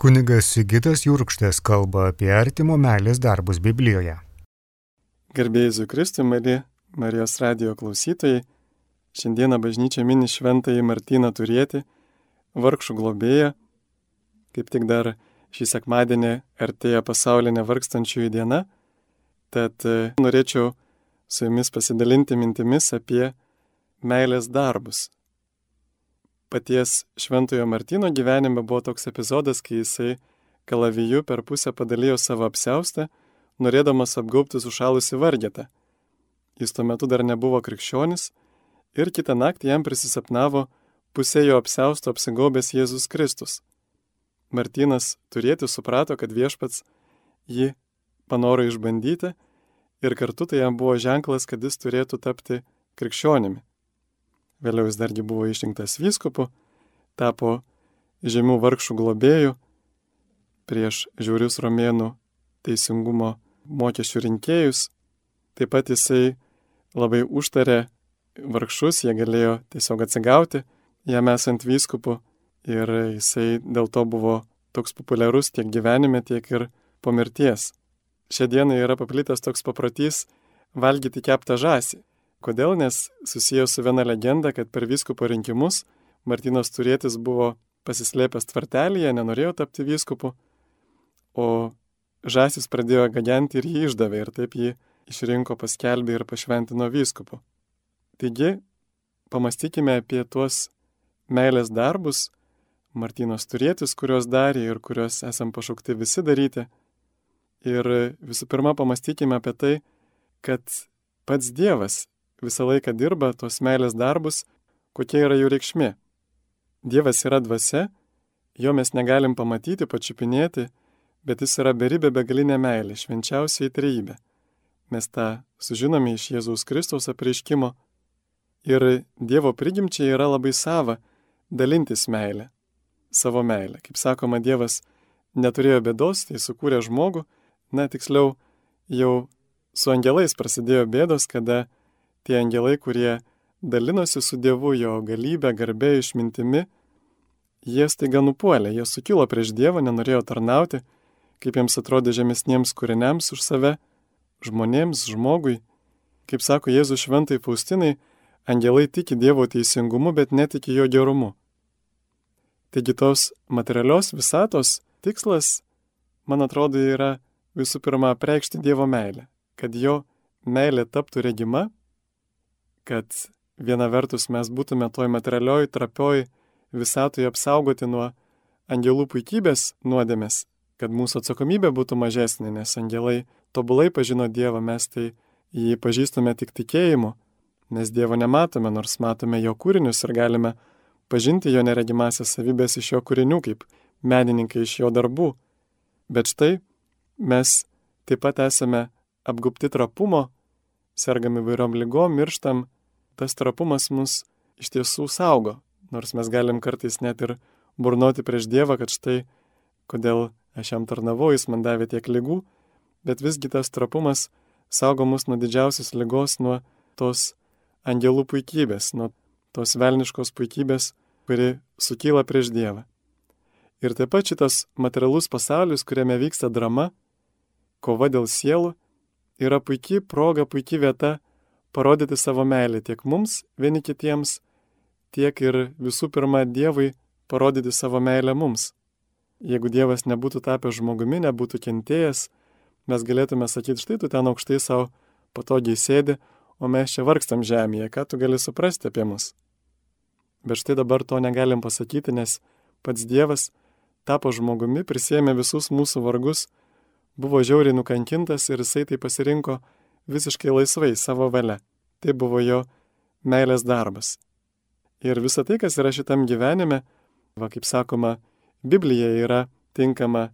Kunigas Sigitas Jurkštas kalba apie artimo meilės darbus Biblijoje. Garbėjai Kristui, mėly Marijos radio klausytojai, šiandieną bažnyčia mini šventąjį Martyną turėti, vargšų globėją. Kaip tik dar šį sekmadienį artėja pasaulinė vargstančiųjų diena, tad e, norėčiau su jumis pasidalinti mintimis apie meilės darbus paties Šventojo Martino gyvenime buvo toks epizodas, kai jisai kalaviju per pusę padalijo savo apseustą, norėdamas apgaubti sušalusi vargetą. Jis tuo metu dar nebuvo krikščionis ir kitą naktį jam prisisapnavo pusė jo apseusto apsigaubęs Jėzus Kristus. Martinas turėti suprato, kad viešpats jį panoro išbandyti ir kartu tai jam buvo ženklas, kad jis turėtų tapti krikščionimi vėliau jis dargi buvo išrinktas vyskupu, tapo žemių vargšų globėjų prieš žiaurius romėnų teisingumo mokesčių rinkėjus. Taip pat jisai labai užtarė vargšus, jie galėjo tiesiog atsigauti jam esant vyskupu ir jisai dėl to buvo toks populiarus tiek gyvenime, tiek ir po mirties. Šią dieną yra paplitęs toks paprotys valgyti keptą žąsį. Kodėl? Nes susijęs su viena legenda, kad per vyskupo rinkimus Martinas Turėtis buvo pasislėpęs tvartelėje, nenorėjo tapti vyskupu, o žasis pradėjo gagenti ir jį išdavė ir taip jį išrinko, paskelbė ir pašventino vyskupu. Taigi, pamastykime apie tuos meilės darbus, Martinos turėtis, kuriuos darė ir kuriuos esam pašaukti visi daryti. Ir visų pirma, pamastykime apie tai, kad pats Dievas visą laiką dirba tos meilės darbus, kokia yra jų reikšmė. Dievas yra dvasia, jo mes negalim pamatyti, pačiupinėti, bet jis yra beribė begalinė meilė, švenčiausiai trejybė. Mes tą sužinome iš Jėzaus Kristaus apreiškimo ir Dievo prigimčiai yra labai sava dalintis meilę, savo meilę. Kaip sakoma, Dievas neturėjo bėdos, tai sukūrė žmogų, na tiksliau, jau su angelais prasidėjo bėdos, kada tie angelai, kurie dalinosi su Dievu jo galybę, garbė, išmintimi, jie staiga nupuolė, jie sukilo prieš Dievą, nenorėjo tarnauti, kaip jiems atrodė žemesniems kūriniams už save, žmonėms, žmogui. Kaip sako Jėzus šventai Faustinai, angelai tiki Dievo teisingumu, bet netiki jo gerumu. Taigi tos materialios visatos tikslas, man atrodo, yra visų pirma preikšti Dievo meilę, kad jo meilė taptų regima kad viena vertus mes būtume toj materialioj, trapioj visatoje apsaugoti nuo angelų puikybės nuodėmės, kad mūsų atsakomybė būtų mažesnė, nes angelai tobulai pažino Dievą, mes tai jį pažįstame tik tikėjimu, nes Dievo nematome, nors matome jo kūrinius ir galime pažinti jo neregimasias savybės iš jo kūrinių, kaip menininkai iš jo darbų. Bet štai mes taip pat esame apgupti trapumo, sergam įvairiom lygom, mirštam, tas trapumas mus iš tiesų saugo, nors mes galim kartais net ir burnoti prieš Dievą, kad štai kodėl aš jam tarnavau, jis man davė tiek lygų, bet visgi tas trapumas saugo mus nuo didžiausios lygos, nuo tos angelų puikybės, nuo tos velniškos puikybės, kuri sukyla prieš Dievą. Ir taip pat šitas materialus pasaulis, kuriame vyksta drama, kova dėl sielų, yra puikiai proga, puikiai vieta parodyti savo meilę tiek mums, vieni kitiems, tiek ir visų pirma Dievui parodyti savo meilę mums. Jeigu Dievas nebūtų tapęs žmogumi, nebūtų kentėjęs, mes galėtume sakyti, štai tu ten aukštai savo patogiai sėdi, o mes čia vargstam žemėje, ką tu gali suprasti apie mus. Bet štai dabar to negalim pasakyti, nes pats Dievas tapo žmogumi, prisėmė visus mūsų vargus, buvo žiauriai nukankintas ir jisai tai pasirinko visiškai laisvai savo valia. Tai buvo jo meilės darbas. Ir visa tai, kas yra šitam gyvenime, va kaip sakoma, Biblija yra tinkama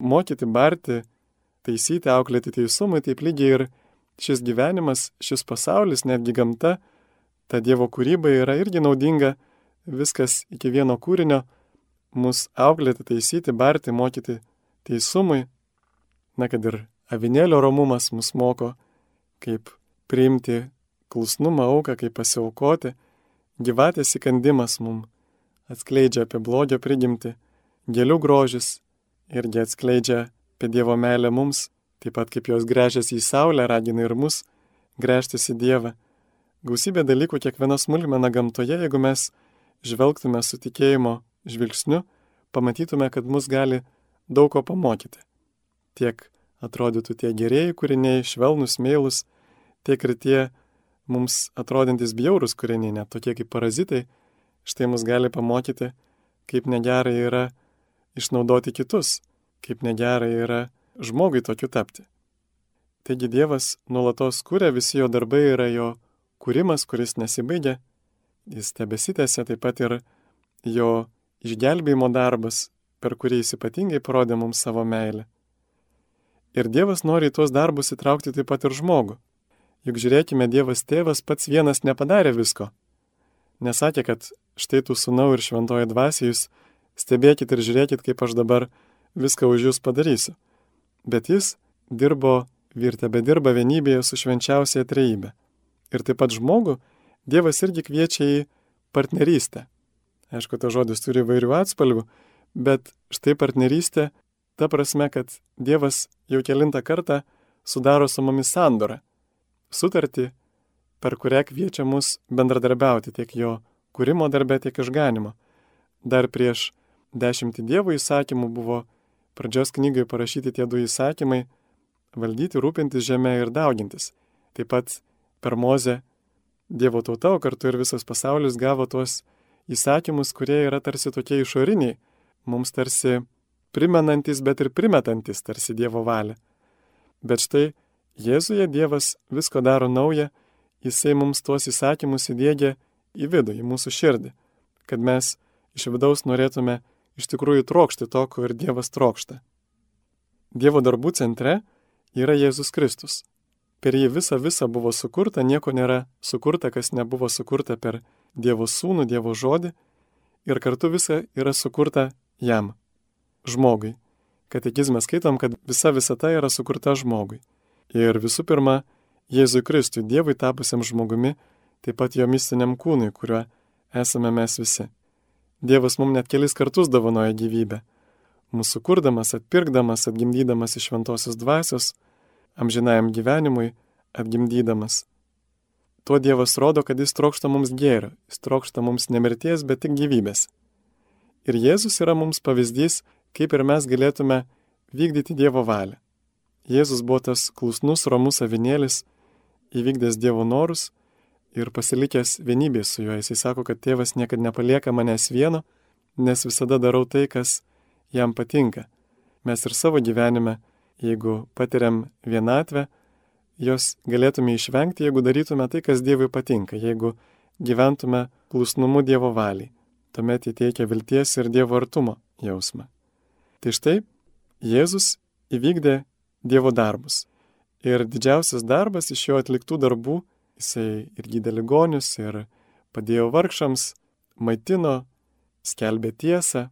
mokyti, barti, taisyti, auklėti teisumui, taip lygiai ir šis gyvenimas, šis pasaulis, netgi gamta, ta Dievo kūryba yra irgi naudinga, viskas iki vieno kūrinio, mus auklėti, taisyti, barti, mokyti teisumui, Na, kad ir avinėlio romumas mus moko, kaip priimti klusnumą auką, kaip pasiaukoti, gyvatės įkandimas mum atskleidžia apie blogio prigimti, gėlių grožis, irgi atskleidžia apie Dievo meilę mums, taip pat kaip jos grežiasi į Saulę, ragina ir mus grėžtis į Dievą. Gausybė dalykų kiekviena smulkmena gamtoje, jeigu mes žvelgtume su tikėjimo žvilgsniu, pamatytume, kad mus gali daug ko pamokyti. Tiek atrodytų tie gerieji kūriniai, švelnus, mėlus, tiek ir tie mums atrodantis bjaurus kūriniai, net tokie kaip parazitai, štai mus gali pamokyti, kaip negerai yra išnaudoti kitus, kaip negerai yra žmogui tokiu tapti. Taigi Dievas nuolatos kūrė, visi jo darbai yra jo kūrimas, kuris nesibaigia, jis tebesitėse taip pat ir jo išgelbėjimo darbas, per kurį jis ypatingai parodė mums savo meilę. Ir Dievas nori į tuos darbus įtraukti taip pat ir žmogų. Juk žiūrėkime, Dievas tėvas pats vienas nepadarė visko. Nesakė, kad štai tu sunau ir šventoji dvasia jūs stebėkit ir žiūrėkit, kaip aš dabar viską už jūs padarysiu. Bet jis dirbo ir tebe dirba vienybėje su švenčiausiai trejybė. Ir taip pat žmogų Dievas irgi kviečia į partnerystę. Aišku, tas žodis turi vairių atspalvių, bet štai partnerystė Ta prasme, kad Dievas jau kilintą kartą sudaro su mumis sandorą. Sutartį, per kurią kviečia mus bendradarbiauti tiek jo kūrimo darbe, tiek išganimo. Dar prieš dešimtį Dievo įsakymų buvo pradžios knygai parašyti tie du įsakymai - valdyti, rūpintis žemę ir daugintis. Taip pat per Mozę Dievo tauta, o kartu ir visas pasaulis gavo tuos įsakymus, kurie yra tarsi tokie išoriniai, mums tarsi primenantis, bet ir primetantis tarsi Dievo valią. Bet štai Jėzuje Dievas visko daro naują, Jisai mums tuos įsakymus įdėgia į vidų, į mūsų širdį, kad mes iš vidaus norėtume iš tikrųjų trokšti to, ko ir Dievas trokšta. Dievo darbų centre yra Jėzus Kristus. Per jį visa visa buvo sukurta, nieko nėra sukurta, kas nebuvo sukurta per Dievo sūnų, Dievo žodį ir kartu visa yra sukurta jam žmogui. Katekizme skaitom, kad visa visata yra sukurta žmogui. Ir visų pirma, Jėzui Kristui, Dievui tapusiam žmogumi, taip pat jo mistiniam kūnui, kuriuo esame mes visi. Dievas mums net kelis kartus dovanoja gyvybę. Mūsų kurdamas, atpirkdamas, atgimdydamas iš šventosios dvasios, amžinajam gyvenimui atgimdydamas. Tuo Dievas rodo, kad jis trokšta mums gėrio, jis trokšta mums nemirties, bet tik gyvybės. Ir Jėzus yra mums pavyzdys, kaip ir mes galėtume vykdyti Dievo valią. Jėzus buvo tas klusnus, ramus avinėlis, įvykdęs Dievo norus ir pasilikęs vienybėje su juo. Jisai sako, kad tėvas niekada nepalieka manęs vieno, nes visada darau tai, kas jam patinka. Mes ir savo gyvenime, jeigu patiriam vienatvę, jos galėtume išvengti, jeigu darytume tai, kas Dievui patinka, jeigu gyventume klusnumu Dievo valiai. Tuomet įteikia vilties ir Dievo artumo jausmą. Tai štai Jėzus įvykdė Dievo darbus. Ir didžiausias darbas iš jo atliktų darbų, jisai ir gydė ligonius, ir padėjo vargšams, maitino, skelbė tiesą,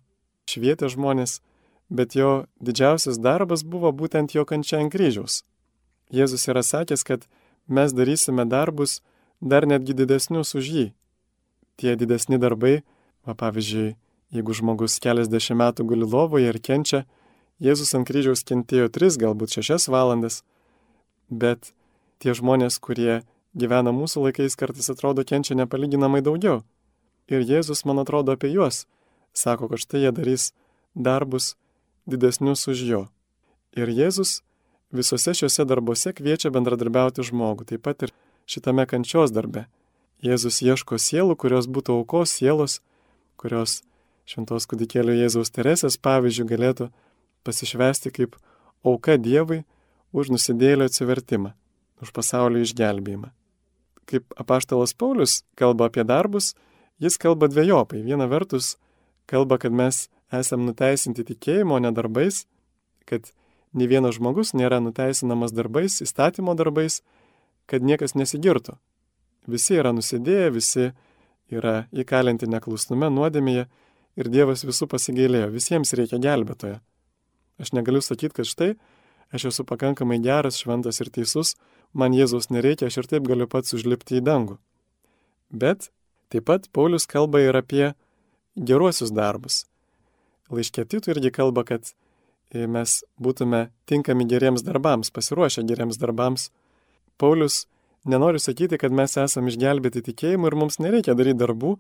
švietė žmonės, bet jo didžiausias darbas buvo būtent jo kančia ant kryžiaus. Jėzus yra sakęs, kad mes darysime darbus dar netgi didesnius už jį. Tie didesni darbai, va pavyzdžiui, Jeigu žmogus keliasdešimt metų guli lovoje ir kenčia, Jėzus ant kryžiaus kentėjo tris, galbūt šešias valandas, bet tie žmonės, kurie gyvena mūsų laikais, kartais atrodo kenčia nepalyginamai daugiau. Ir Jėzus, man atrodo, apie juos sako, kad štai jie darys darbus didesnius už jo. Ir Jėzus visose šiuose darbuose kviečia bendradarbiauti žmogų, taip pat ir šitame kančios darbe. Jėzus ieško sielų, kurios būtų aukos sielos, kurios šventos kudikėlio Jėzaus Teresės pavyzdžių galėtų pasišvesti kaip auka Dievui už nusidėlio atsivertimą, už pasaulio išgelbėjimą. Kaip apaštalas Paulius kalba apie darbus, jis kalba dviejopai. Viena vertus kalba, kad mes esam nuteisinti tikėjimo, ne darbais, kad ne vienas žmogus nėra nuteisinamas darbais, įstatymo darbais, kad niekas nesigirtų. Visi yra nusidėję, visi yra įkalinti neklusnume, nuodėmėje ir Dievas visų pasigailėjo, visiems reikia gelbėtojo. Aš negaliu sakyti, kad štai, aš esu pakankamai geras, šventas ir teisus, man Jėzaus nereikia, aš ir taip galiu pats užlipti į dangų. Bet taip pat Paulius kalba ir apie geruosius darbus. Laiškė Titų irgi kalba, kad mes būtume tinkami geriems darbams, pasiruošę geriems darbams. Paulius nenori sakyti, kad mes esame išgelbėti tikėjimu ir mums nereikia daryti darbų,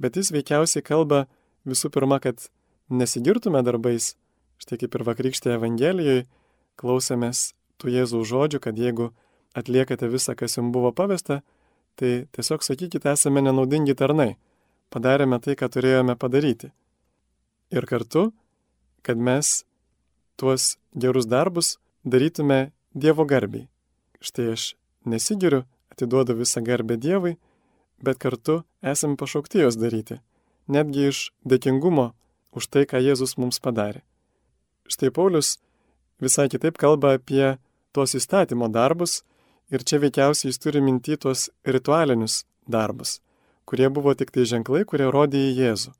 bet jis veikiausiai kalba visų pirma, kad nesigirtume darbais. Štai kaip ir vakrykštėje Evangelijoje klausėmės tų Jėzaus žodžių, kad jeigu atliekate visą, kas jums buvo pavesta, tai tiesiog sakykite, esame nenaudingi tarnai, padarėme tai, ką turėjome padaryti. Ir kartu, kad mes tuos gerus darbus darytume Dievo garbiai. Štai aš nesigiriu, atiduodu visą garbę Dievui, bet kartu esame pašaukti jos daryti, netgi iš dėkingumo už tai, ką Jėzus mums padarė. Štai Paulius visai kitaip kalba apie tuos įstatymo darbus ir čia veikiausiai jis turi minti tuos ritualinius darbus, kurie buvo tik tai ženklai, kurie rodė į Jėzų,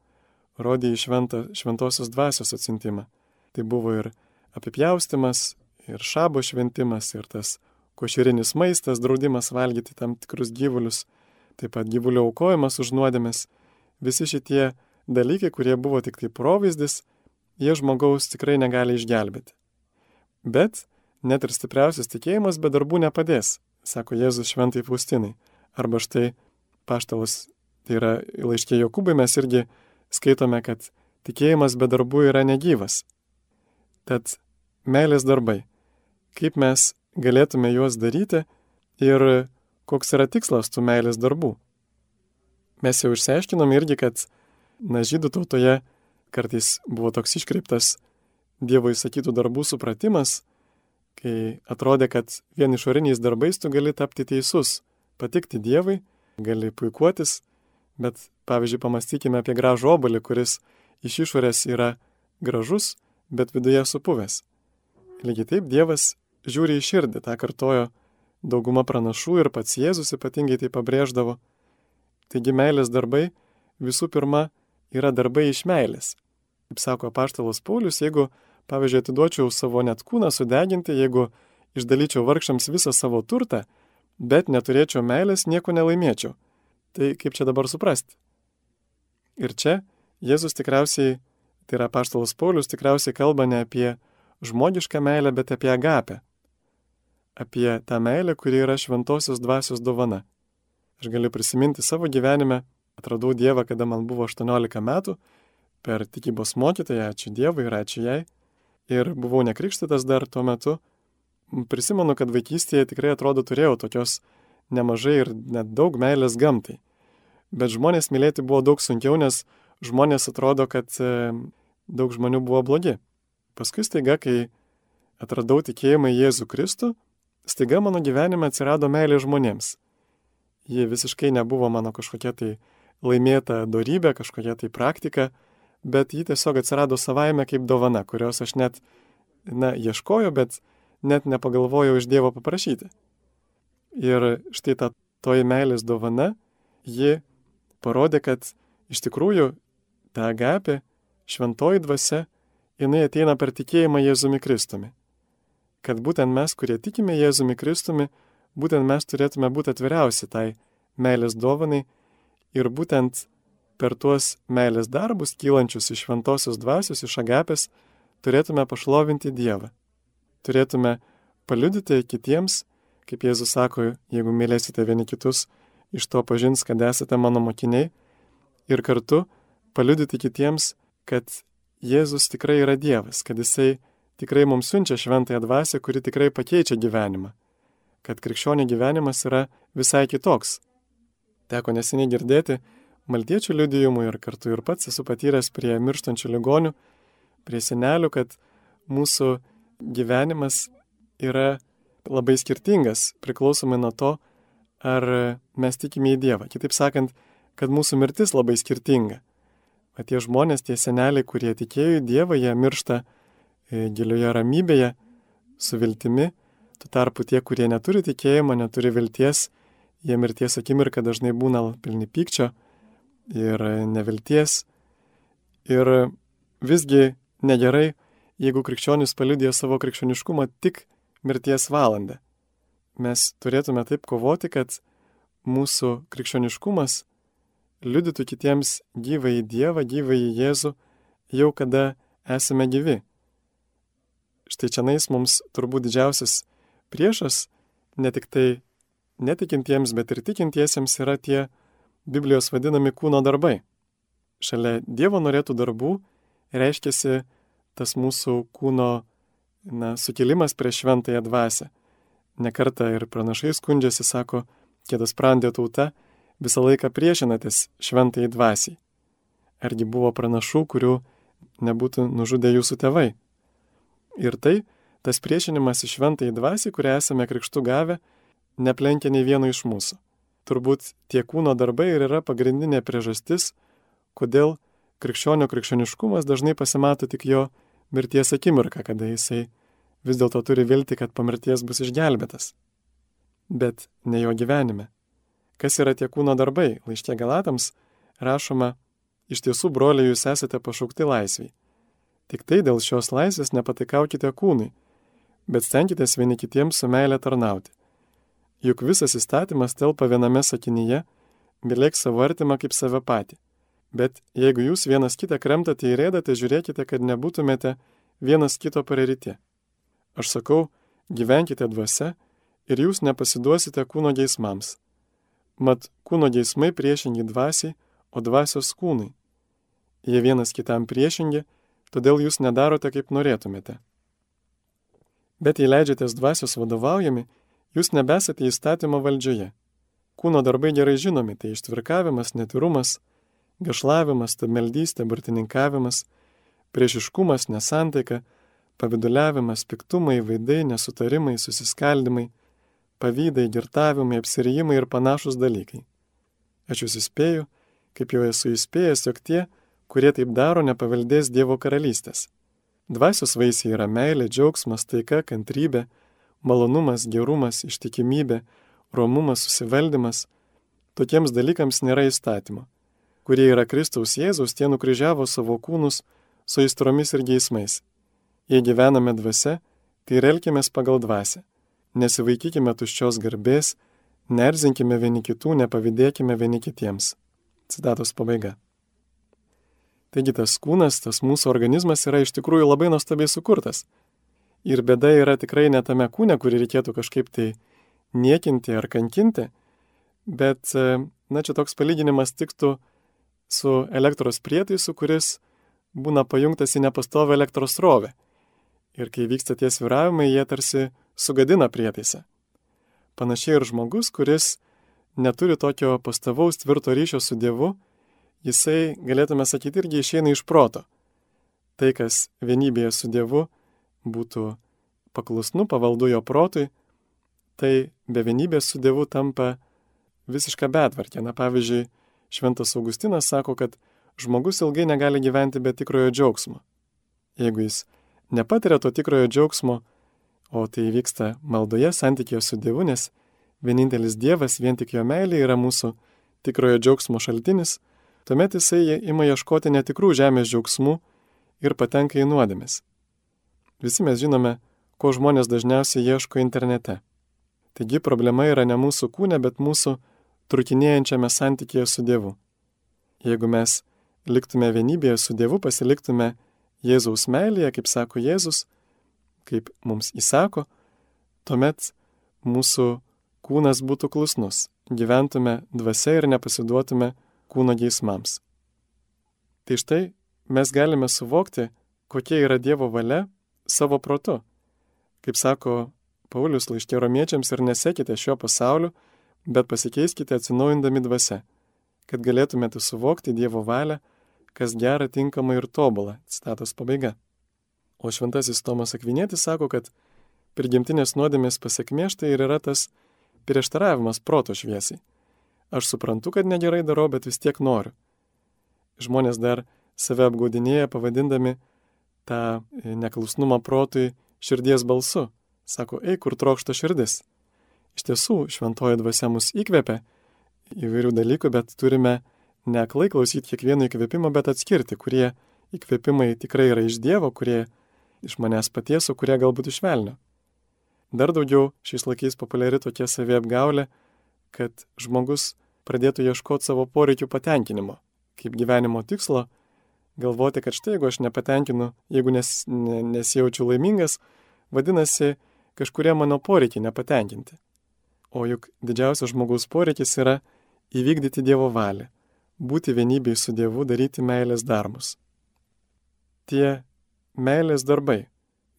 rodė į šventą, šventosios dvasios atsintimą. Tai buvo ir apipjaustimas, ir šabo šventimas, ir tas košerinis maistas, draudimas valgyti tam tikrus gyvulius, taip pat gyvulio aukojimas už nuodėmės. Visi šitie dalykai, kurie buvo tik tai provaizdis, jie žmogaus tikrai negali išgelbėti. Bet net ir stipriausias tikėjimas be darbų nepadės, sako Jėzus šventai Faustinai. Arba štai paštalas, tai yra laiškė Jokūbai mes irgi skaitome, kad tikėjimas be darbų yra negyvas. Tad meilės darbai. Kaip mes galėtume juos daryti ir koks yra tikslas tų meilės darbų. Mes jau išsiaiškinom irgi, kad, na, žydų tautoje kartais buvo toks iškreiptas Dievo įsakytų darbų supratimas, kai atrodė, kad vien išoriniais darbais tu gali tapti teisus, patikti Dievui, gali puikuotis, bet pavyzdžiui, pamastykime apie gražų obolį, kuris iš išorės yra gražus, bet viduje supuvęs. Lygiai taip Dievas žiūri į širdį, tą kartojo dauguma pranašų ir pats Jėzus ypatingai tai pabrėždavo. Taigi meilės darbai visų pirma yra darbai iš meilės. Kaip sako paštalas Paulius, jeigu, pavyzdžiui, atiduočiau savo net kūną sudeginti, jeigu išdalyčiau vargšams visą savo turtą, bet neturėčiau meilės, nieko nelaimėčiau. Tai kaip čia dabar suprasti? Ir čia Jėzus tikriausiai, tai yra paštalas Paulius, tikriausiai kalba ne apie žmogišką meilę, bet apie agapę. Apie tą meilę, kuri yra šventosios dvasios dovana. Aš galiu prisiminti savo gyvenime, atradau Dievą, kada man buvo 18 metų, per tikybos mokytoją, ačiū Dievui ir ačiū jai. Ir buvau nekrikštytas dar tuo metu. Prisimenu, kad vaikystėje tikrai atrodo turėjau tokios nemažai ir net daug meilės gamtai. Bet žmonės mylėti buvo daug sunkiau, nes žmonės atrodo, kad e, daug žmonių buvo blogi. Paskui staiga, kai atradau tikėjimą Jėzų Kristų, staiga mano gyvenime atsirado meilė žmonėms. Ji visiškai nebuvo mano kažkokia tai laimėta darybė, kažkokia tai praktika, bet ji tiesiog atsirado savaime kaip dovana, kurios aš net, na, ieškoju, bet net nepagalvojau iš Dievo paprašyti. Ir štai ta toji meilės dovana, ji parodė, kad iš tikrųjų ta agapė, šventoji dvasia, jinai ateina per tikėjimą Jėzumi Kristumi. Kad būtent mes, kurie tikime Jėzumi Kristumi, būtent mes turėtume būti atviriausi tai meilės dovanai ir būtent per tuos meilės darbus, kylančius iš šventosios dvasios, iš agapės, turėtume pašlovinti Dievą. Turėtume paliudyti kitiems, kaip Jėzus sako, jeigu mylėsite vieni kitus, iš to pažins, kad esate mano mokiniai, ir kartu paliudyti kitiems, kad Jėzus tikrai yra Dievas, kad Jisai tikrai mums siunčia šventąją dvasę, kuri tikrai pakeičia gyvenimą, kad krikščionių gyvenimas yra visai kitoks. Teko neseniai girdėti maltiečių liudijimų ir kartu ir pats esu patyręs prie mirštančių ligonių, prie senelių, kad mūsų gyvenimas yra labai skirtingas, priklausomai nuo to, ar mes tikime į Dievą. Kitaip sakant, kad mūsų mirtis labai skirtinga. O tie žmonės, tie seneliai, kurie tikėjo į Dievą, jie miršta e, gilioje ramybėje, su viltimi. Tuo tarpu tie, kurie neturi tikėjimo, neturi vilties, jie mirties akimirką dažnai būna pilni pykčio ir nevilties. Ir visgi negerai, jeigu krikščionis paliudėjo savo krikščioniškumą tik mirties valandą. Mes turėtume taip kovoti, kad mūsų krikščioniškumas liudytų kitiems gyvą į Dievą, gyvą į Jėzų, jau kada esame gyvi. štai čia nais mums turbūt didžiausias priešas ne tik tai netikintiems, bet ir tikintiesiems yra tie Biblijos vadinami kūno darbai. Šalia Dievo norėtų darbų reiškiasi tas mūsų kūno na, sukilimas prieš šventąją dvasę. Nekarta ir pranašai skundžiasi, sako, kėdas prandė tauta, visą laiką priešinatės šventai dvasiai. Argi buvo pranašų, kurių nebūtų nužudę jūsų tėvai. Ir tai, tas priešinimas į šventai dvasiai, kurią esame krikštų gavę, neplenkia nei vieno iš mūsų. Turbūt tie kūno darbai ir yra pagrindinė priežastis, kodėl krikščionio krikščioniškumas dažnai pasimato tik jo mirties akimirką, kada jisai vis dėlto turi vilti, kad po mirties bus išgelbėtas. Bet ne jo gyvenime. Kas yra tie kūno darbai? Laiškė Galatams rašoma, iš tiesų, broliai, jūs esate pašaukti laisviai. Tik tai dėl šios laisvės nepatikaukite kūnui, bet stenkitės vieni kitiems su meilė tarnauti. Juk visas įstatymas telpa viename sakinyje, mylėk savo artimą kaip save patį. Bet jeigu jūs vienas kitą kremtate ir rėdate, žiūrėkite, kad nebūtumėte vienas kito pareryti. Aš sakau, gyvenkite dvasia ir jūs nepasiduosite kūno geismams. Mat, kūno geismai priešingi dvasiai, o dvasios kūnai. Jie vienas kitam priešingi, todėl jūs nedarote, kaip norėtumėte. Bet jei leidžiatės dvasios vadovaujami, jūs nebesate įstatymo valdžioje. Kūno darbai gerai žinomi - tai ištvirkavimas, netirumas, gašlavimas, tabmeldystė, burtininkavimas, priešiškumas, nesantaika, paviduliavimas, piktumai, vaidai, nesutarimai, susiskaldimai, pavydai, girtavimai, apsirijimai ir panašus dalykai. Aš jūs įspėju, kaip jau esu įspėjęs, jog tie, kurie taip daro, nepaveldės Dievo karalystės. Dvasios vaisiai yra meilė, džiaugsmas, taika, kantrybė, malonumas, gerumas, ištikimybė, romumas, susivaldymas. Tokiems dalykams nėra įstatymo kurie yra Kristaus Jėzaus, tie nukryžiavo savo kūnus su aistromis ir geismais. Jei gyvename dvasia, tai ir elkimės pagal dvasę. Nesivaikykime tuščios garbės, nerzinkime vieni kitų, nepavydėkime vieni kitiems. Citatos pabaiga. Taigi tas kūnas, tas mūsų organizmas yra iš tikrųjų labai nuostabiai sukurtas. Ir bėda yra tikrai ne tame kūne, kurį reikėtų kažkaip tai niekinti ar kankinti, bet, na čia toks palyginimas tiktų su elektros prietaisu, kuris būna pajungtas į nepastovę elektros srovę. Ir kai vyksta tie sviravimai, jie tarsi sugadina prietaisą. Panašiai ir žmogus, kuris neturi tokio pastovaus tvirto ryšio su Dievu, jisai, galėtume sakyti, irgi išeina iš proto. Tai, kas vienybėje su Dievu būtų paklusnu, pavaldu jo protui, tai be vienybės su Dievu tampa visiška betvarkė. Na pavyzdžiui, Šventas Augustinas sako, kad žmogus ilgai negali gyventi be tikrojo džiaugsmo. Jeigu jis nepatiria to tikrojo džiaugsmo, o tai vyksta maldoje santykėje su Dievu, nes vienintelis Dievas, vien tik jo meilė yra mūsų tikrojo džiaugsmo šaltinis, tuomet jisai ima ieškoti netikrų žemės džiaugsmų ir patenka į nuodėmis. Visi mes žinome, ko žmonės dažniausiai ieško internete. Taigi problema yra ne mūsų kūne, bet mūsų trukinėjančiame santykėje su Dievu. Jeigu mes liktume vienybėje su Dievu, pasiliktume Jėzaus meilėje, kaip sako Jėzus, kaip mums įsako, tuomet mūsų kūnas būtų klusnus, gyventume dvasia ir nepasiduotume kūno geismams. Tai štai mes galime suvokti, kokia yra Dievo valia savo protu. Kaip sako Paulius laiškė romiečiams ir nesekite šio pasauliu, bet pasikeiskite atsinaujindami dvasia, kad galėtumėte suvokti Dievo valią, kas gera, tinkama ir tobula. Citatos pabaiga. O šventasis Tomas Akvinėtis sako, kad prigimtinės nuodėmės pasiekmė štai ir yra tas prieštaravimas proto šviesiai. Aš suprantu, kad negerai darau, bet vis tiek noriu. Žmonės dar save apgaudinėja pavadindami tą neklusnumą protui širdies balsu. Sako, eik, kur trokšta širdis. Iš tiesų, šventoji dvasia mus įkvepia įvairių dalykų, bet turime neklai klausyti kiekvieno įkvėpimo, bet atskirti, kurie įkvėpimai tikrai yra iš Dievo, kurie iš manęs paties, o kurie galbūt iš velnio. Dar daugiau šiais laikais populiari tokia saviapgaulė, kad žmogus pradėtų ieškoti savo poreikių patenkinimo, kaip gyvenimo tikslo, galvoti, kad štai jeigu aš nepatenkinu, jeigu nes, ne, nesijaučiu laimingas, vadinasi, kažkurie mano poreikiai nepatenkinti. O juk didžiausias žmogaus poreikis yra įvykdyti Dievo valią, būti vienybėj su Dievu, daryti meilės darbus. Tie meilės darbai.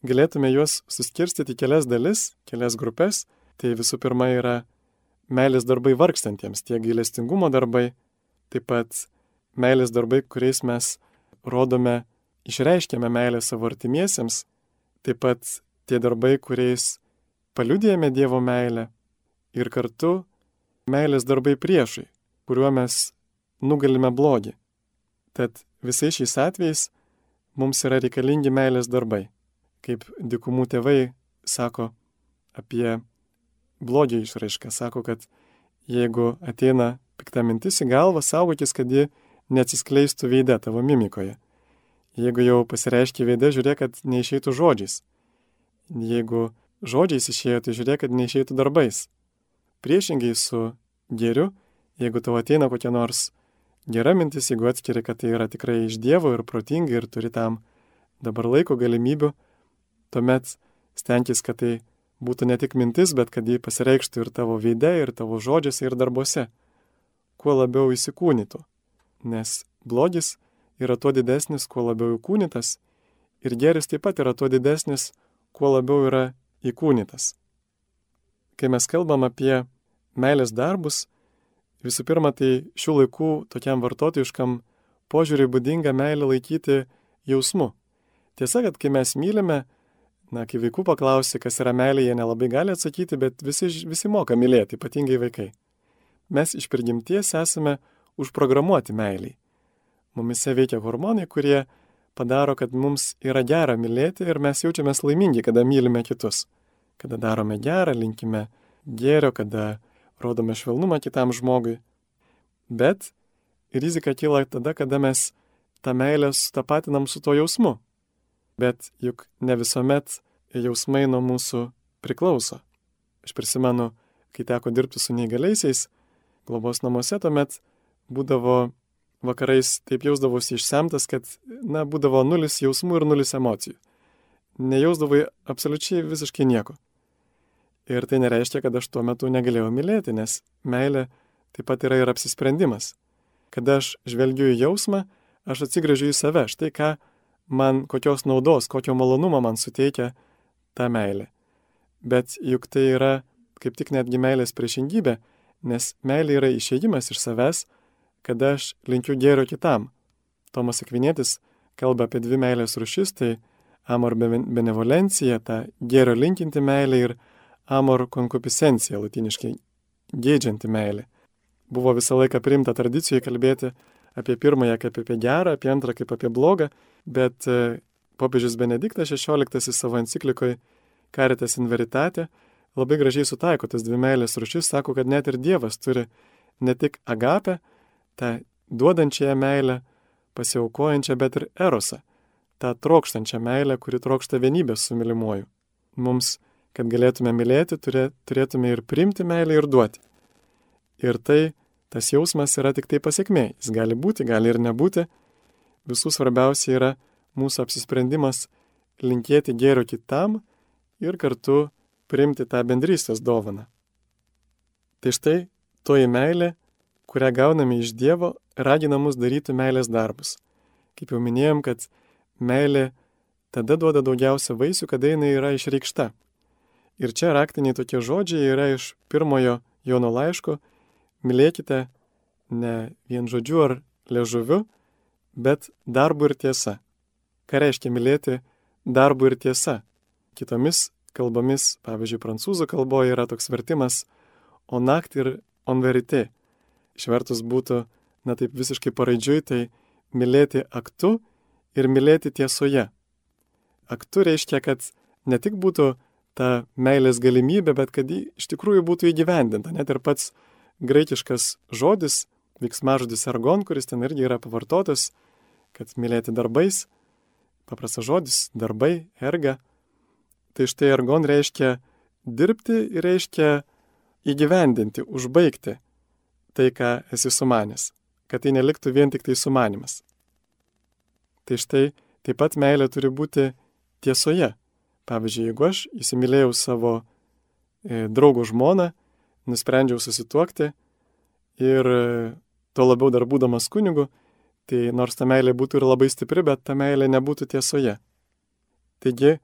Galėtume juos suskirstyti į kelias dalis, kelias grupės. Tai visų pirma yra meilės darbai vargstantiems, tie gailestingumo darbai, taip pat meilės darbai, kuriais mes rodome, išreiškėme meilę savo artimiesiems, taip pat tie darbai, kuriais paliudėjame Dievo meilę ir kartu meilės darbai priešai, kuriuo mes nugalime blogį. Tad visais šiais atvejais mums yra reikalingi meilės darbai. Kaip dikumų tėvai sako apie blogio išraišką, sako, kad jeigu ateina pikta mintis į galvą, saugokis, kad ji neatsiskleistų veide tavo mimikoje. Jeigu jau pasireiškia veide, žiūrėk, kad neišeitų žodžiais. Jeigu žodžiais išėjo, tai žiūrėk, kad neišeitų darbais. Priešingai su geriu, jeigu tau ateina kokia nors gera mintis, jeigu atskiri, kad tai yra tikrai iš Dievo ir protinga ir turi tam dabar laiko galimybių, tuomet stenkis, kad tai būtų ne tik mintis, bet kad jį pasireikštų ir tavo veide, ir tavo žodžiuose, ir darbuose, kuo labiau įsikūnytų. Nes blogis yra tuo didesnis, kuo labiau įkūnytas, ir geris taip pat yra tuo didesnis, kuo labiau yra įkūnytas. Kai mes kalbam apie meilės darbus, visų pirma, tai šių laikų tokiam vartotojiškam požiūriui būdinga meilę laikyti jausmu. Tiesa, kad kai mes mylime, Na, kai vaikų paklausi, kas yra meilė, jie nelabai gali atsakyti, bet visi, visi moka mylėti, ypatingai vaikai. Mes iš prigimties esame užprogramuoti meiliai. Mumise veikia hormonai, kurie padaro, kad mums yra gera mylėti ir mes jaučiamės laimingi, kada mylime kitus. Kada darome gerą, linkime gėrio, kada rodome švelnumą kitam žmogui. Bet rizika kyla tada, kada mes tą meilę sutapatinam su to jausmu bet juk ne visuomet jausmai nuo mūsų priklauso. Aš prisimenu, kai teko dirbti su neįgaliaisiais, globos namuose tuomet būdavo vakarais taip jausdavosi išsemtas, kad, na, būdavo nulis jausmų ir nulis emocijų. Nejausdavai absoliučiai visiškai nieko. Ir tai nereiškia, kad aš tuo metu negalėjau mylėti, nes meilė taip pat yra ir apsisprendimas. Kada aš žvelgiu į jausmą, aš atsigrėžiu į save. Štai ką man kokios naudos, kokio malonumo man suteikia ta meilė. Bet juk tai yra kaip tik netgi meilės priešingybė, nes meilė yra išėjimas iš savęs, kada aš linkiu gėrio kitam. Tomas Akvinėtis kalba apie dvi meilės rušis, tai amor benevolencija, ta gėrio linkinti meilė ir amor concupiscencija, latiniškai geidžianti meilė. Buvo visą laiką priimta tradicijoje kalbėti apie pirmąją kaip apie gerą, apie antrą kaip apie blogą, bet e, popiežius Benediktas XVI savo enciklikoje Caritas in Veritate labai gražiai sutaiko tas dvi meilės rušis, sako, kad net ir Dievas turi ne tik agapę, tą duodančiąją meilę, pasiaukojančią, bet ir erosą, tą trokštančią meilę, kuri trokšta vienybės su mylimuoju. Mums, kad galėtume mylėti, turėtume ir priimti meilę ir duoti. Ir tai tas jausmas yra tik tai pasiekmė. Jis gali būti, gali ir nebūti. Visų svarbiausia yra mūsų apsisprendimas linkėti gėrio kitam ir kartu priimti tą bendrystės dovaną. Tai štai toji meilė, kurią gauname iš Dievo, ragina mus daryti meilės darbus. Kaip jau minėjom, kad meilė tada duoda daugiausia vaisių, kada jinai yra išreikšta. Ir čia raktiniai tokie žodžiai yra iš pirmojo Jono laiško mylėkite ne vien žodžiu ar ležuviu, bet darbu ir tiesa. Ką reiškia mylėti darbu ir tiesa? Kitomis kalbomis, pavyzdžiui, prancūzų kalboje yra toks vertimas on act ir on verite. Išvertus būtų, na taip visiškai paraidžiui, tai mylėti aktu ir mylėti tiesoje. Aktu reiškia, kad ne tik būtų ta meilės galimybė, bet kad ji iš tikrųjų būtų įgyvendinta. Net ir pats graikiškas žodis, veiksmažodis ergon, kuris ten irgi yra pavartotas, kad mylėti darbais, paprastas žodis - darbai, erga. Tai štai ergon reiškia dirbti ir reiškia įgyvendinti, užbaigti tai, ką esi sumanęs, kad tai neliktų vien tik tai sumanimas. Tai štai taip pat meilė turi būti tiesoje. Pavyzdžiui, jeigu aš įsimylėjau savo e, draugo žmoną, nusprendžiau susituokti ir e, tuo labiau dar būdamas kunigu, tai nors ta meilė būtų ir labai stipri, bet ta meilė nebūtų tiesoje. Taigi,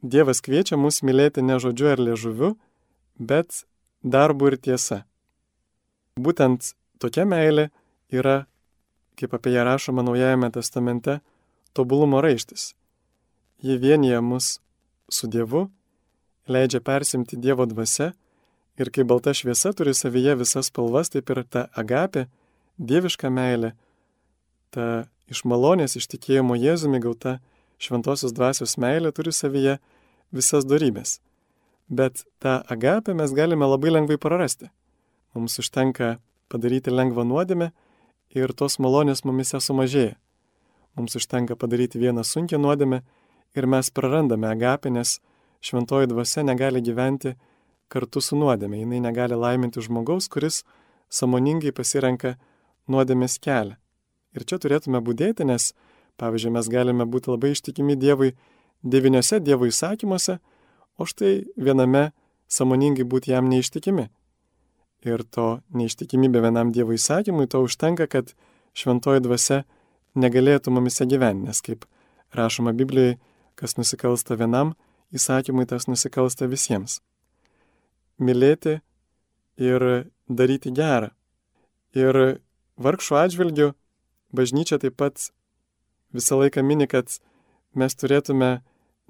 Dievas kviečia mus mylėti ne žodžiu ar liežuviu, bet darbu ir tiesa. Būtent tokia meilė yra, kaip apie ją rašoma Naujajame testamente, tobulumo raištis. Ji vienyje mus su Dievu, leidžia persimti Dievo dvasia ir kai balta šviesa turi savyje visas spalvas, taip ir ta agapė, dieviška meilė, ta iš malonės ištikėjimo Jėzumi gauta šventosios dvasios meilė turi savyje visas darybės. Bet tą agapę mes galime labai lengvai prarasti. Mums užtenka padaryti lengvą nuodėmę ir tos malonės mumise sumažėja. Mums užtenka padaryti vieną sunkę nuodėmę ir mes prarandame agapę, nes šventoji dvasia negali gyventi kartu su nuodėmė. Jis negali laiminti žmogaus, kuris samoningai pasirenka nuodėmės kelią. Ir čia turėtume būdėti, nes, pavyzdžiui, mes galime būti labai ištikimi Dievui devyniose Dievo įsakymuose, o štai viename samoningai būti jam neištikimi. Ir to neištikimybė vienam Dievo įsakymui to užtenka, kad šventoji dvasia negalėtų mumise gyventi, nes kaip rašoma Biblijoje, kas nusikalsta vienam įsakymui, tas nusikalsta visiems. Mylėti ir daryti gerą. Ir vargšų atžvilgių bažnyčia taip pat visą laiką mini, kad mes turėtume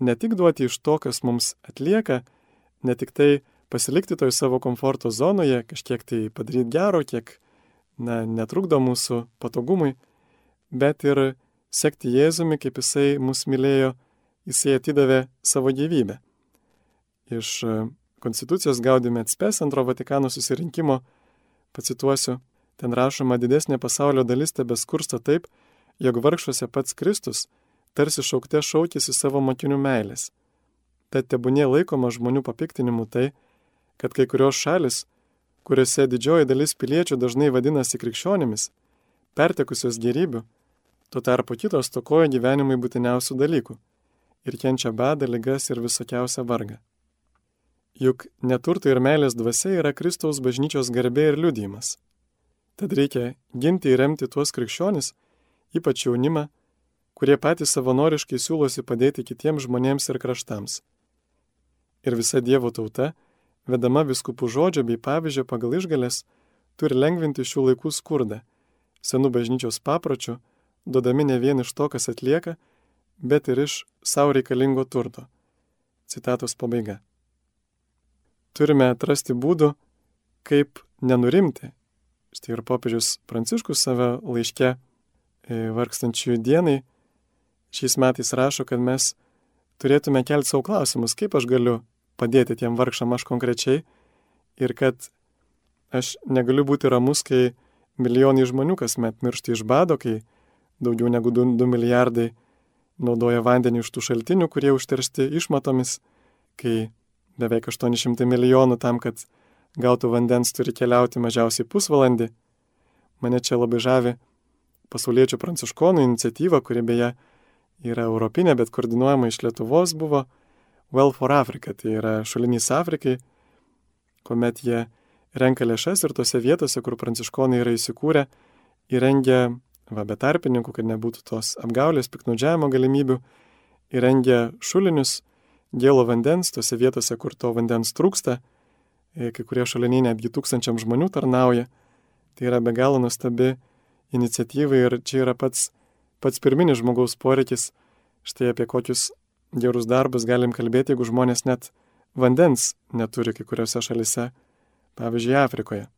ne tik duoti iš to, kas mums atlieka, ne tik tai pasilikti toj savo komforto zonoje, kažkiek tai padaryti gero, kiek na, netrukdo mūsų patogumui, bet ir sekti Jėzumi, kaip jisai mus mylėjo jisai atidavė savo gyvybę. Iš Konstitucijos gaudime atspės antro Vatikano susirinkimo, pacituosiu, ten rašoma didesnė pasaulio dalis tebeskursta taip, jog vargšuose pats Kristus tarsi šaukte šaukėsi savo mokinių meilės. Tad tebūnė laikoma žmonių papiktinimu tai, kad kai kurios šalis, kuriuose didžioji dalis piliečių dažnai vadinasi krikščionimis, pertekusios gerybių, tuo tarpu kitos tokoja gyvenimui būtiniausių dalykų ir kenčia badą, ligas ir visokiausią vargą. Juk neturto ir meilės dvasia yra Kristaus bažnyčios garbė ir liudijimas. Tad reikia ginti ir remti tuos krikščionis, ypač jaunimą, kurie patys savanoriškai siūlosi padėti kitiems žmonėms ir kraštams. Ir visa Dievo tauta, vedama viskupų žodžio bei pavyzdžio pagal išgalės, turi lengvinti šių laikų skurdą, senų bažnyčios papročių, duodami ne vien iš to, kas atlieka, bet ir iš savo reikalingo turto. Citatos pabaiga. Turime atrasti būdų, kaip nenurimti. Štai ir popiežius Pranciškus save laiške e, vargstančiųjų dienai šiais metais rašo, kad mes turėtume kelti savo klausimus, kaip aš galiu padėti tiem vargšam aš konkrečiai ir kad aš negaliu būti ramus, kai milijonai žmonių kasmet miršta iš bado, kai daugiau negu 2, 2 milijardai naudoja vandenį iš tų šaltinių, kurie užteršti išmatomis, kai beveik 800 milijonų tam, kad gautų vandens turi keliauti mažiausiai pusvalandį. Mane čia labai žavi pasauliečių pranciškonų iniciatyva, kuri beje yra europinė, bet koordinuojama iš Lietuvos buvo Well for Africa, tai yra šalinys Afrikai, kuomet jie renka lėšas ir tose vietose, kur pranciškonai yra įsikūrę, įrengia va, be tarpininkų, kad nebūtų tos apgaulės, piknaudžiavimo galimybių, įrengia šulinius gėlo vandens tose vietose, kur to vandens trūksta, e, kai kurie šaliniai netgi tūkstančiam žmonių tarnauja. Tai yra be galo nuostabi iniciatyva ir čia yra pats, pats pirminis žmogaus poreikis. Štai apie kokius gerus darbus galim kalbėti, jeigu žmonės net vandens neturi kai kuriuose šalise, pavyzdžiui, Afrikoje.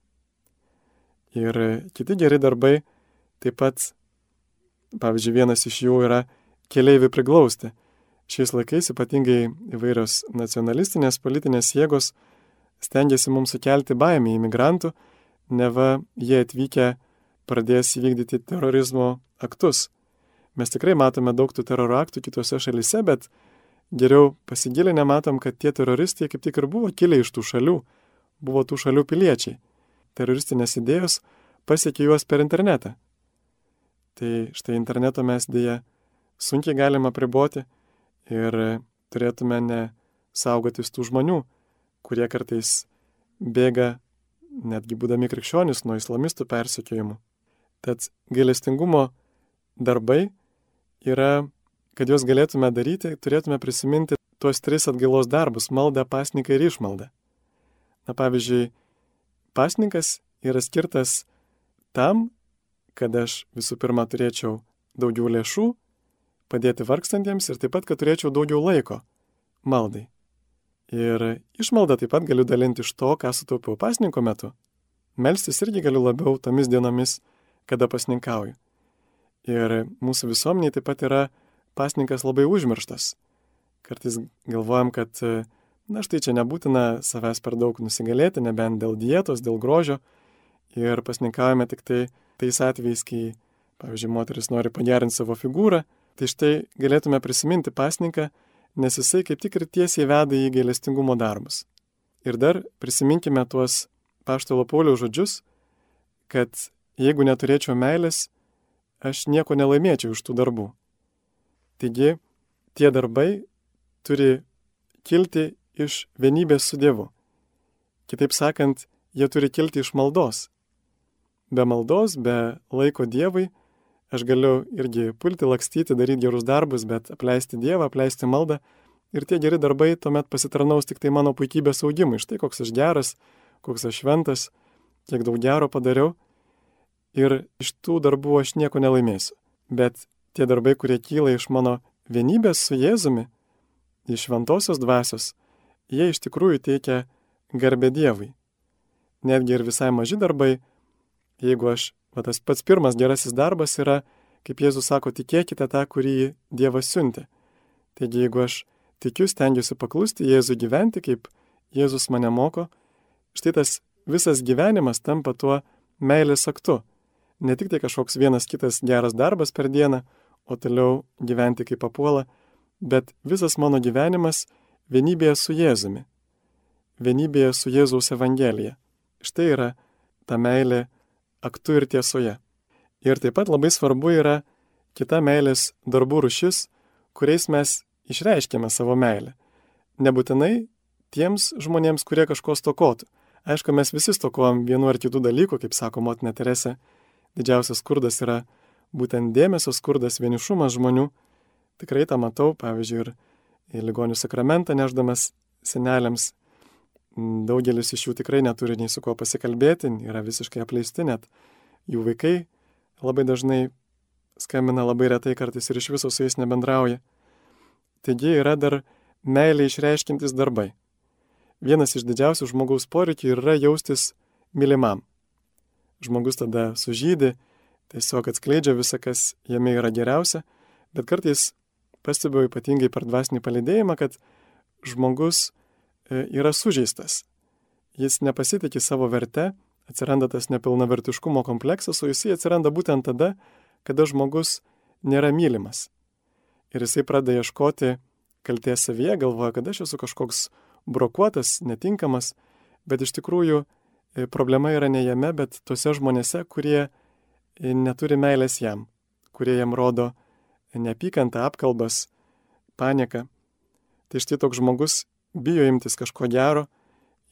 Ir kiti geri darbai Taip pat, pavyzdžiui, vienas iš jų yra keliaivių priglausti. Šiais laikais ypatingai įvairios nacionalistinės politinės jėgos stengiasi mums sukelti baimį imigrantų, neva jie atvykę pradės įvykdyti terorizmo aktus. Mes tikrai matome daug tų teroro aktų kitose šalise, bet geriau pasigilinę matom, kad tie teroristai kaip tik ir buvo kilę iš tų šalių, buvo tų šalių piliečiai. Teroristinės idėjos pasiekė juos per internetą. Tai štai interneto mes dėja sunkiai galim apriboti ir turėtume ne saugotis tų žmonių, kurie kartais bėga, netgi būdami krikščionis, nuo islamistų persekiojimų. Tad gailestingumo darbai yra, kad juos galėtume daryti, turėtume prisiminti tuos tris atgailos darbus - maldą, pasniką ir išmaldą. Na pavyzdžiui, pasnikas yra skirtas tam, kad aš visų pirma turėčiau daugiau lėšų, padėti vargstantiems ir taip pat, kad turėčiau daugiau laiko maldai. Ir išmaldą taip pat galiu dalinti iš to, ką sutaupiau pasninko metu. Melstis irgi galiu labiau tomis dienomis, kada pasninkauju. Ir mūsų visuomeniai taip pat yra pasninkas labai užmirštas. Kartais galvojam, kad, na štai čia nebūtina savęs per daug nusigalėti, nebent dėl dietos, dėl grožio. Ir pasninkaujame tik tai tais atvejais, kai, pavyzdžiui, moteris nori pagerinti savo figūrą. Tai štai galėtume prisiminti pasninką nes jisai kaip tik ir tiesiai veda į gailestingumo darbus. Ir dar prisiminkime tuos paštalo Pauliaus žodžius, kad jeigu neturėčiau meilės, aš nieko nelaimėčiau iš tų darbų. Taigi, tie darbai turi kilti iš vienybės su Dievu. Kitaip sakant, jie turi kilti iš maldos. Be maldos, be laiko Dievui, Aš galiu irgi pulti, lakstyti, daryti gerus darbus, bet apleisti Dievą, apleisti maldą. Ir tie geri darbai tuomet pasitarnaus tik tai mano puikybės augimui. Štai koks aš geras, koks aš šventas, kiek daug gero padariau. Ir iš tų darbų aš nieko nelaimėsiu. Bet tie darbai, kurie kyla iš mano vienybės su Jėzumi, iš šventosios dvasios, jie iš tikrųjų teikia garbę Dievui. Netgi ir visai maži darbai, jeigu aš O tas pats pirmas gerasis darbas yra, kaip Jėzus sako, tikėkite tą, kurį Dievas siuntė. Taigi jeigu aš tikiu, stengiuosi paklusti Jėzui gyventi, kaip Jėzus mane moko, štai tas visas gyvenimas tampa tuo meilės aktu. Ne tik tai kažkoks vienas kitas geras darbas per dieną, o toliau gyventi kaip papuola, bet visas mano gyvenimas vienybėje su Jėzumi. Vienybėje su Jėzaus Evangelija. Štai yra ta meilė aktu ir tiesoje. Ir taip pat labai svarbu yra kita meilės darbų rušis, kuriais mes išreiškėme savo meilę. Nebūtinai tiems žmonėms, kurie kažko stokotų. Aišku, mes visi stokojam vienu ar kitų dalykų, kaip sako motina Terese, didžiausias skurdas yra būtent dėmesio skurdas, vienišumas žmonių. Tikrai tą matau, pavyzdžiui, ir ligonių sakramentą neždamas seneliams Daugelis iš jų tikrai neturi nei su kuo pasikalbėti, yra visiškai apleisti, net jų vaikai labai dažnai skambina labai retai, kartais ir iš viso su jais nebendrauja. Taigi yra dar meilė išreiškintis darbai. Vienas iš didžiausių žmogaus poreikių yra jaustis mylimam. Žmogus tada sužydė, tiesiog atskleidžia visą, kas jame yra geriausia, bet kartais pastebiu ypatingai per dvasinį palidėjimą, kad žmogus yra sužeistas. Jis nepasitikė savo verte, atsiranda tas nepilnavertiškumo kompleksas, o jisai atsiranda būtent tada, kada žmogus nėra mylimas. Ir jisai pradeda ieškoti kalties savyje, galvoja, kad aš esu kažkoks brokuotas, netinkamas, bet iš tikrųjų e, problema yra ne jame, bet tuose žmonėse, kurie e, neturi meilės jam, kurie jam rodo neapykantą, apkalbas, panieką. Tai štai toks žmogus bijo imtis kažko gero,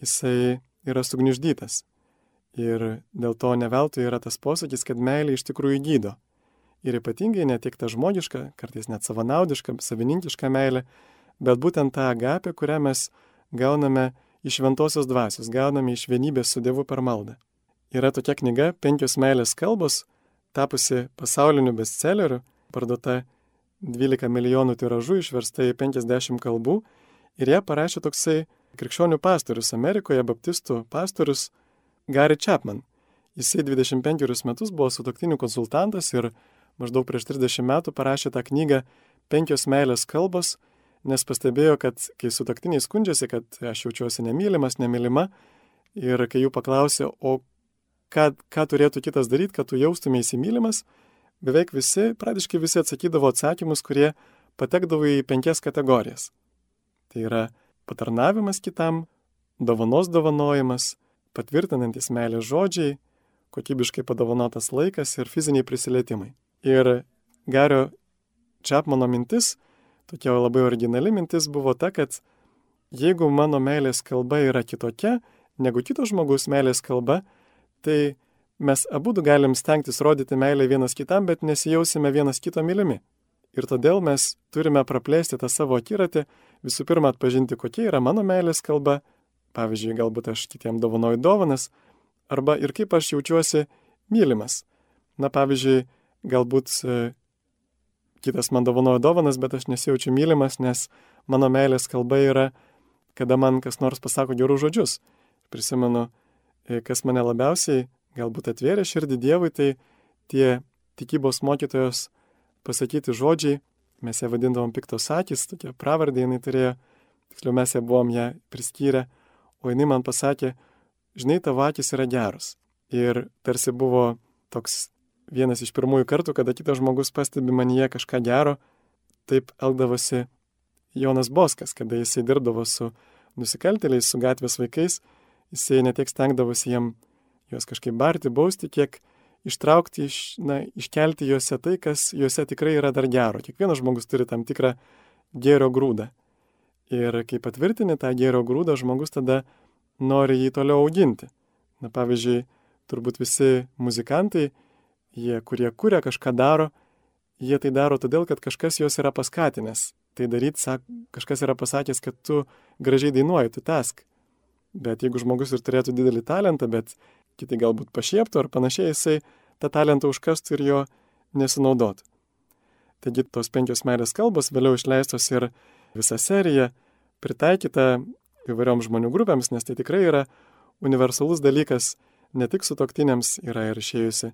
jisai yra sugniuždytas. Ir dėl to neveltui yra tas posakis, kad meilė iš tikrųjų gydo. Ir ypatingai ne tik ta žmogiška, kartais net savanaudiška, savininkiška meilė, bet būtent ta agapė, kurią mes gauname iš šventosios dvasios, gauname iš vienybės su Dievu per maldą. Yra tokia knyga Penkios meilės kalbos, tapusi pasauliniu bestselleriu, parduota 12 milijonų tiražų, išversta į 50 kalbų Ir ją parašė toksai krikščionių pastorius Amerikoje, baptistų pastorius Gary Chapman. Jisai 25 metus buvo sutoktinių konsultantas ir maždaug prieš 30 metų parašė tą knygą Penkios meilės kalbos, nes pastebėjo, kad kai sutoktiniai skundžiasi, kad aš jaučiuosi nemylimas, nemylima, ir kai jų paklausė, o ką, ką turėtų kitas daryti, kad tu jaustumėsi mylimas, beveik visi, pradiškai visi atsakydavo atsakymus, kurie patekdavo į penkias kategorijas. Tai yra patarnavimas kitam, dovanos dovanojimas, patvirtinantis meilės žodžiai, kokybiškai padovanotas laikas ir fiziniai prisilietimai. Ir Gario Čiapmano mintis tokia labai originali mintis buvo ta, kad jeigu mano meilės kalba yra kitokia negu kito žmogaus meilės kalba, tai mes abu galim stengtis rodyti meilę vienas kitam, bet nesijausime vienas kito mylimi. Ir todėl mes turime praplėsti tą savo akiratį, visų pirma atpažinti, kokia yra mano meilės kalba, pavyzdžiui, galbūt aš kitiem dovanoju dovanas, arba ir kaip aš jaučiuosi mylimas. Na, pavyzdžiui, galbūt e, kitas man dovanoja dovanas, bet aš nesijaučiu mylimas, nes mano meilės kalba yra, kada man kas nors pasako gerus žodžius. Prisimenu, e, kas mane labiausiai galbūt atvėrė širdį Dievui, tai tie tikybos mokytojos pasakyti žodžiai, mes ją vadindavom piktos akis, tokia pravardė jinai turėjo, tiksliau mes ją buvom ją priskyrę, o jinai man pasakė, žinai, tavo akis yra geros. Ir tarsi buvo toks vienas iš pirmųjų kartų, kada kitas žmogus pastebi manyje kažką gero, taip elgdavosi Jonas Boskas, kada jisai dirbdavo su nusikaltėliais, su gatvės vaikais, jisai netiek stengdavosi jiem juos kažkaip barti, bausti, kiek ištraukti, iš, na, iškelti juose tai, kas juose tikrai yra dar gero. Kiekvienas žmogus turi tam tikrą gėrio grūdą. Ir kai patvirtini tą gėrio grūdą, žmogus tada nori jį toliau auginti. Na pavyzdžiui, turbūt visi muzikantai, jie, kurie kuria kažką daro, jie tai daro todėl, kad kažkas juos yra paskatinęs. Tai daryti, sak, kažkas yra pasakęs, kad tu gražiai dainuoji, tu task. Bet jeigu žmogus ir turėtų didelį talentą, bet kiti galbūt pašieptų ar panašiai, jisai tą talentą užkastų ir jo nesinaudotų. Taigi tos penkios meilės kalbos vėliau išleistos ir visa serija pritaikyta įvairiom žmonių grupėms, nes tai tikrai yra universalus dalykas, ne tik su toktiniams yra ir išėjusi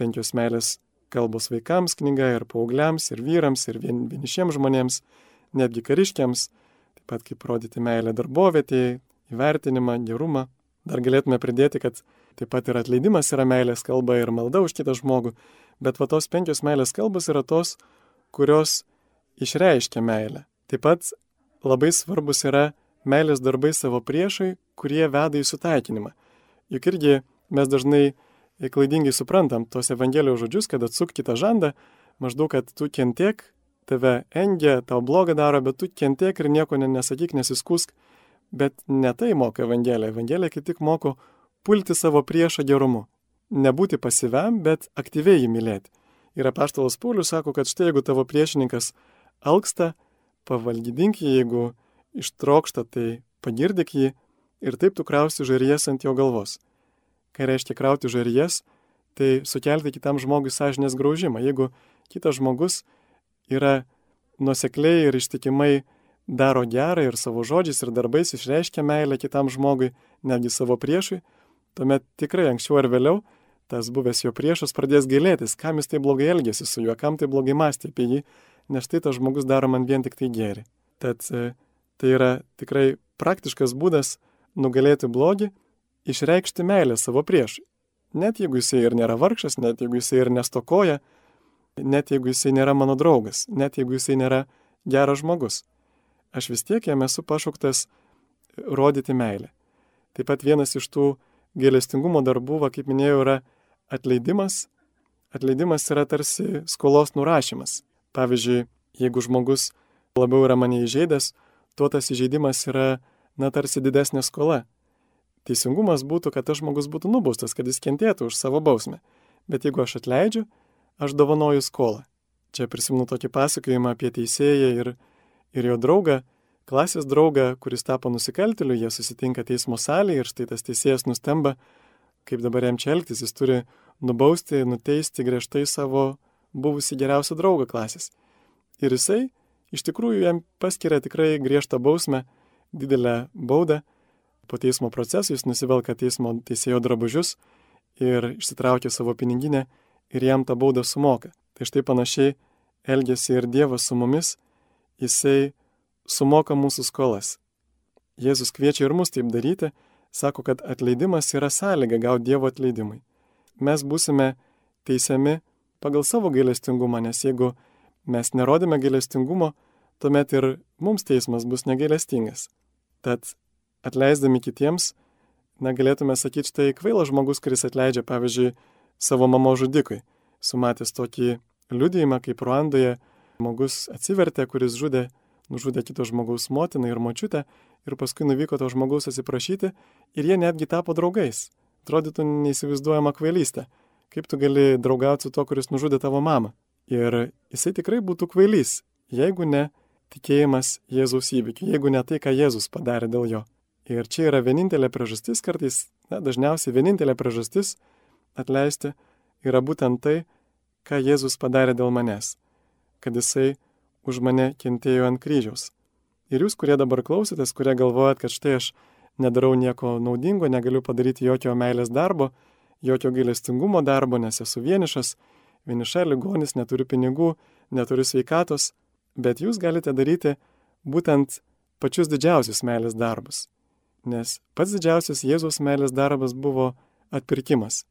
penkios meilės kalbos vaikams knyga ir paaugliams, ir vyrams, ir vien, vienišiems žmonėms, netgi kariškiams, taip pat kaip rodyti meilę darbovietėje, įvertinimą, gerumą. Dar galėtume pridėti, kad taip pat ir atleidimas yra meilės kalba ir malda už kitą žmogų, bet va tos penkios meilės kalbos yra tos, kurios išreiškia meilę. Taip pat labai svarbus yra meilės darbai savo priešai, kurie veda į sutaikinimą. Juk irgi mes dažnai klaidingai suprantam tos Evangelijos žodžius, kad atsuk kitą žandą, maždaug, kad tu kentiek, tave engia, tau blogą daro, bet tu kentiek ir nieko nesakyk, nesiskusk. Bet ne tai moko Evangelija. Evangelija kaip tik moko pulti savo priešą gerumu. Nebūti pasyviam, bet aktyviai jį mylėti. Ir apaštalas Paulius sako, kad štai jeigu tavo priešininkas alksta, pavalgydink jį, jeigu ištrokšta, tai pagirdik jį ir taip tu krausi žarijas ant jo galvos. Kai reiškia krauti žarijas, tai sukelti kitam žmogui sąžinės graužimą. Jeigu kitas žmogus yra nusekliai ir ištikimai daro gerą ir savo žodžiais ir darbais išreiškia meilę kitam žmogui, netgi savo priešui, tuomet tikrai anksčiau ar vėliau tas buvęs jo priešas pradės gailėtis, kam jis tai blogai elgėsi su juo, kam tai blogai mąstė apie jį, nes tai tas žmogus daro man vien tik tai gėri. Tad e, Tai yra tikrai praktiškas būdas nugalėti blogį, išreikšti meilę savo priešui. Net jeigu jisai ir nėra vargšas, net jeigu jisai ir nestokoja, net jeigu jisai nėra mano draugas, net jeigu jisai nėra geras žmogus. Aš vis tiek jam esu pašauktas rodyti meilę. Taip pat vienas iš tų gėlestingumo darbų, va, kaip minėjau, yra atleidimas. Atleidimas yra tarsi skolos nurašymas. Pavyzdžiui, jeigu žmogus labiau yra mane įžeidęs, tuo tas įžeidimas yra, na, tarsi didesnė skola. Teisingumas būtų, kad tas žmogus būtų nubaustas, kad jis kentėtų už savo bausmę. Bet jeigu aš atleidžiu, aš dovanoju skolą. Čia prisimenu tokį pasakojimą apie teisėją ir, ir jo draugą, klasės draugą, kuris tapo nusikaltėliu, jie susitinka teismo salėje ir štai tas teisėjas nustemba, kaip dabar jam čia elgtis, jis turi nubausti, nuteisti griežtai savo buvusi geriausią draugą klasės. Ir jisai iš tikrųjų jam paskiria tikrai griežtą bausmę, didelę baudą. Po teismo proceso jis nusivelka teismo teisėjo drabužius ir išsitraukia savo piniginę ir jam tą baudą sumoka. Tai štai panašiai elgesi ir Dievas su mumis, jisai sumoka mūsų skolas. Jėzus kviečia ir mus taip daryti, sako, kad atleidimas yra sąlyga gauti Dievo atleidimui. Mes būsime teisiami pagal savo gailestingumą, nes jeigu mes nerodėme gailestingumo, tuomet ir mums teismas bus negailestingas. Tad atleisdami kitiems, na galėtume sakyti, štai kvailas žmogus, kuris atleidžia, pavyzdžiui, savo mamo žudikui. Sumatęs tokį liudijimą, kaip Ruandoje žmogus atsivertė, kuris žudė, nužudė kito žmogaus motiną ir močiutę ir paskui nuvyko to žmogaus atsiprašyti ir jie netgi tapo draugais. Atrodytų neįsivaizduojama kvailystė. Kaip tu gali draugauti su to, kuris nužudė tavo mamą? Ir jisai tikrai būtų kvailys, jeigu ne tikėjimas Jėzaus įvykiu, jeigu ne tai, ką Jėzus padarė dėl jo. Ir čia yra vienintelė priežastis, kartais, na, dažniausiai vienintelė priežastis atleisti yra būtent tai, ką Jėzus padarė dėl manęs, kad jisai už mane kentėjo ant kryžiaus. Ir jūs, kurie dabar klausotės, kurie galvojat, kad štai aš nedarau nieko naudingo, negaliu padaryti jokio meilės darbo, jokio gailestingumo darbo, nes esu vienišas, vieniša ligonis, neturiu pinigų, neturiu sveikatos, bet jūs galite daryti būtent pačius didžiausius meilės darbus. Nes pats didžiausias Jėzaus meilės darbas buvo atpirkimas.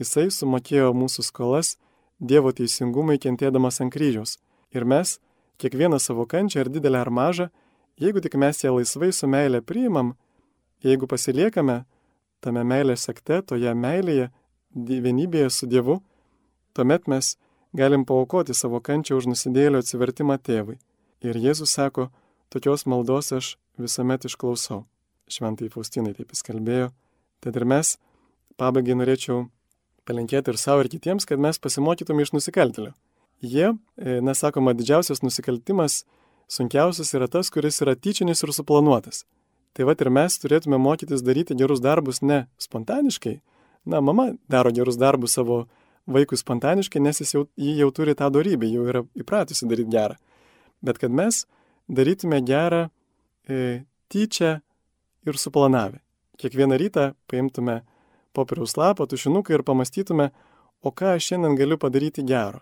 Jisai sumokėjo mūsų skolas Dievo teisingumai kentėdamas ant kryžiaus. Ir mes, kiekvieną savo kančią, ar didelę ar mažą, jeigu tik mes ją laisvai su meilė priimam, jeigu pasiliekame tame meilės sekte, toje meilėje, vienybėje su Dievu, tuomet mes galim paukoti savo kančią už nusidėlio atsivertimą tėvui. Ir Jėzus sako, tokios maldos aš visuomet išklausau. Šventai Faustinai taip jis kalbėjo. Tad ir mes, pabaigai norėčiau palinkėti ir savo, ir kitiems, kad mes pasimokytume iš nusikaltėlių. Jie, nesakoma, didžiausias nusikaltimas, sunkiausias yra tas, kuris yra tyčinis ir suplanuotas. Tai va ir mes turėtume mokytis daryti gerus darbus ne spontaniškai. Na, mama daro gerus darbus savo vaikui spontaniškai, nes jis jau, jį jau turi tą darybę, jau yra įpratusi daryti gerą. Bet kad mes darytume gerą e, tyčia ir suplanavę. Kiekvieną rytą paimtume popieriaus lapą, tušinuką ir pamastytume, o ką aš šiandien galiu padaryti gero.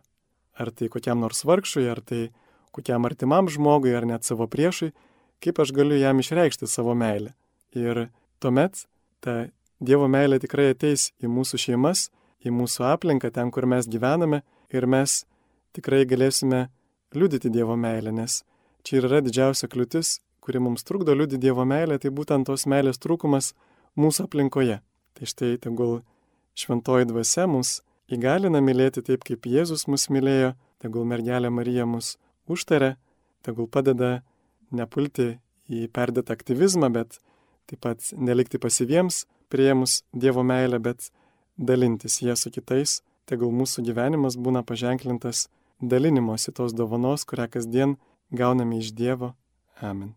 Ar tai kokiam nors vargšui, ar tai kokiam artimam žmogui, ar net savo priešui, kaip aš galiu jam išreikšti savo meilę. Ir tuomet ta Dievo meilė tikrai ateis į mūsų šeimas, į mūsų aplinką, ten, kur mes gyvename, ir mes tikrai galėsime liudyti Dievo meilę, nes čia ir yra didžiausia kliūtis, kuri mums trukdo liudyti Dievo meilę, tai būtent tos meilės trūkumas mūsų aplinkoje. Tai štai tegul šventoji dvasia mus įgalina mylėti taip, kaip Jėzus mus mylėjo, tegul mergelė Marija mus užtarė, tegul padeda nepulti į perdėtą aktyvizmą, bet taip pat nelikti pasiviems prieimus Dievo meilę, bet dalintis jie su kitais, tegul mūsų gyvenimas būna paženklintas dalinimosi tos dovanos, kurią kasdien gauname iš Dievo. Amen.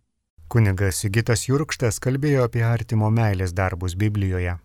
Kunigas Sigitas Jurkštas kalbėjo apie artimo meilės darbus Biblijoje.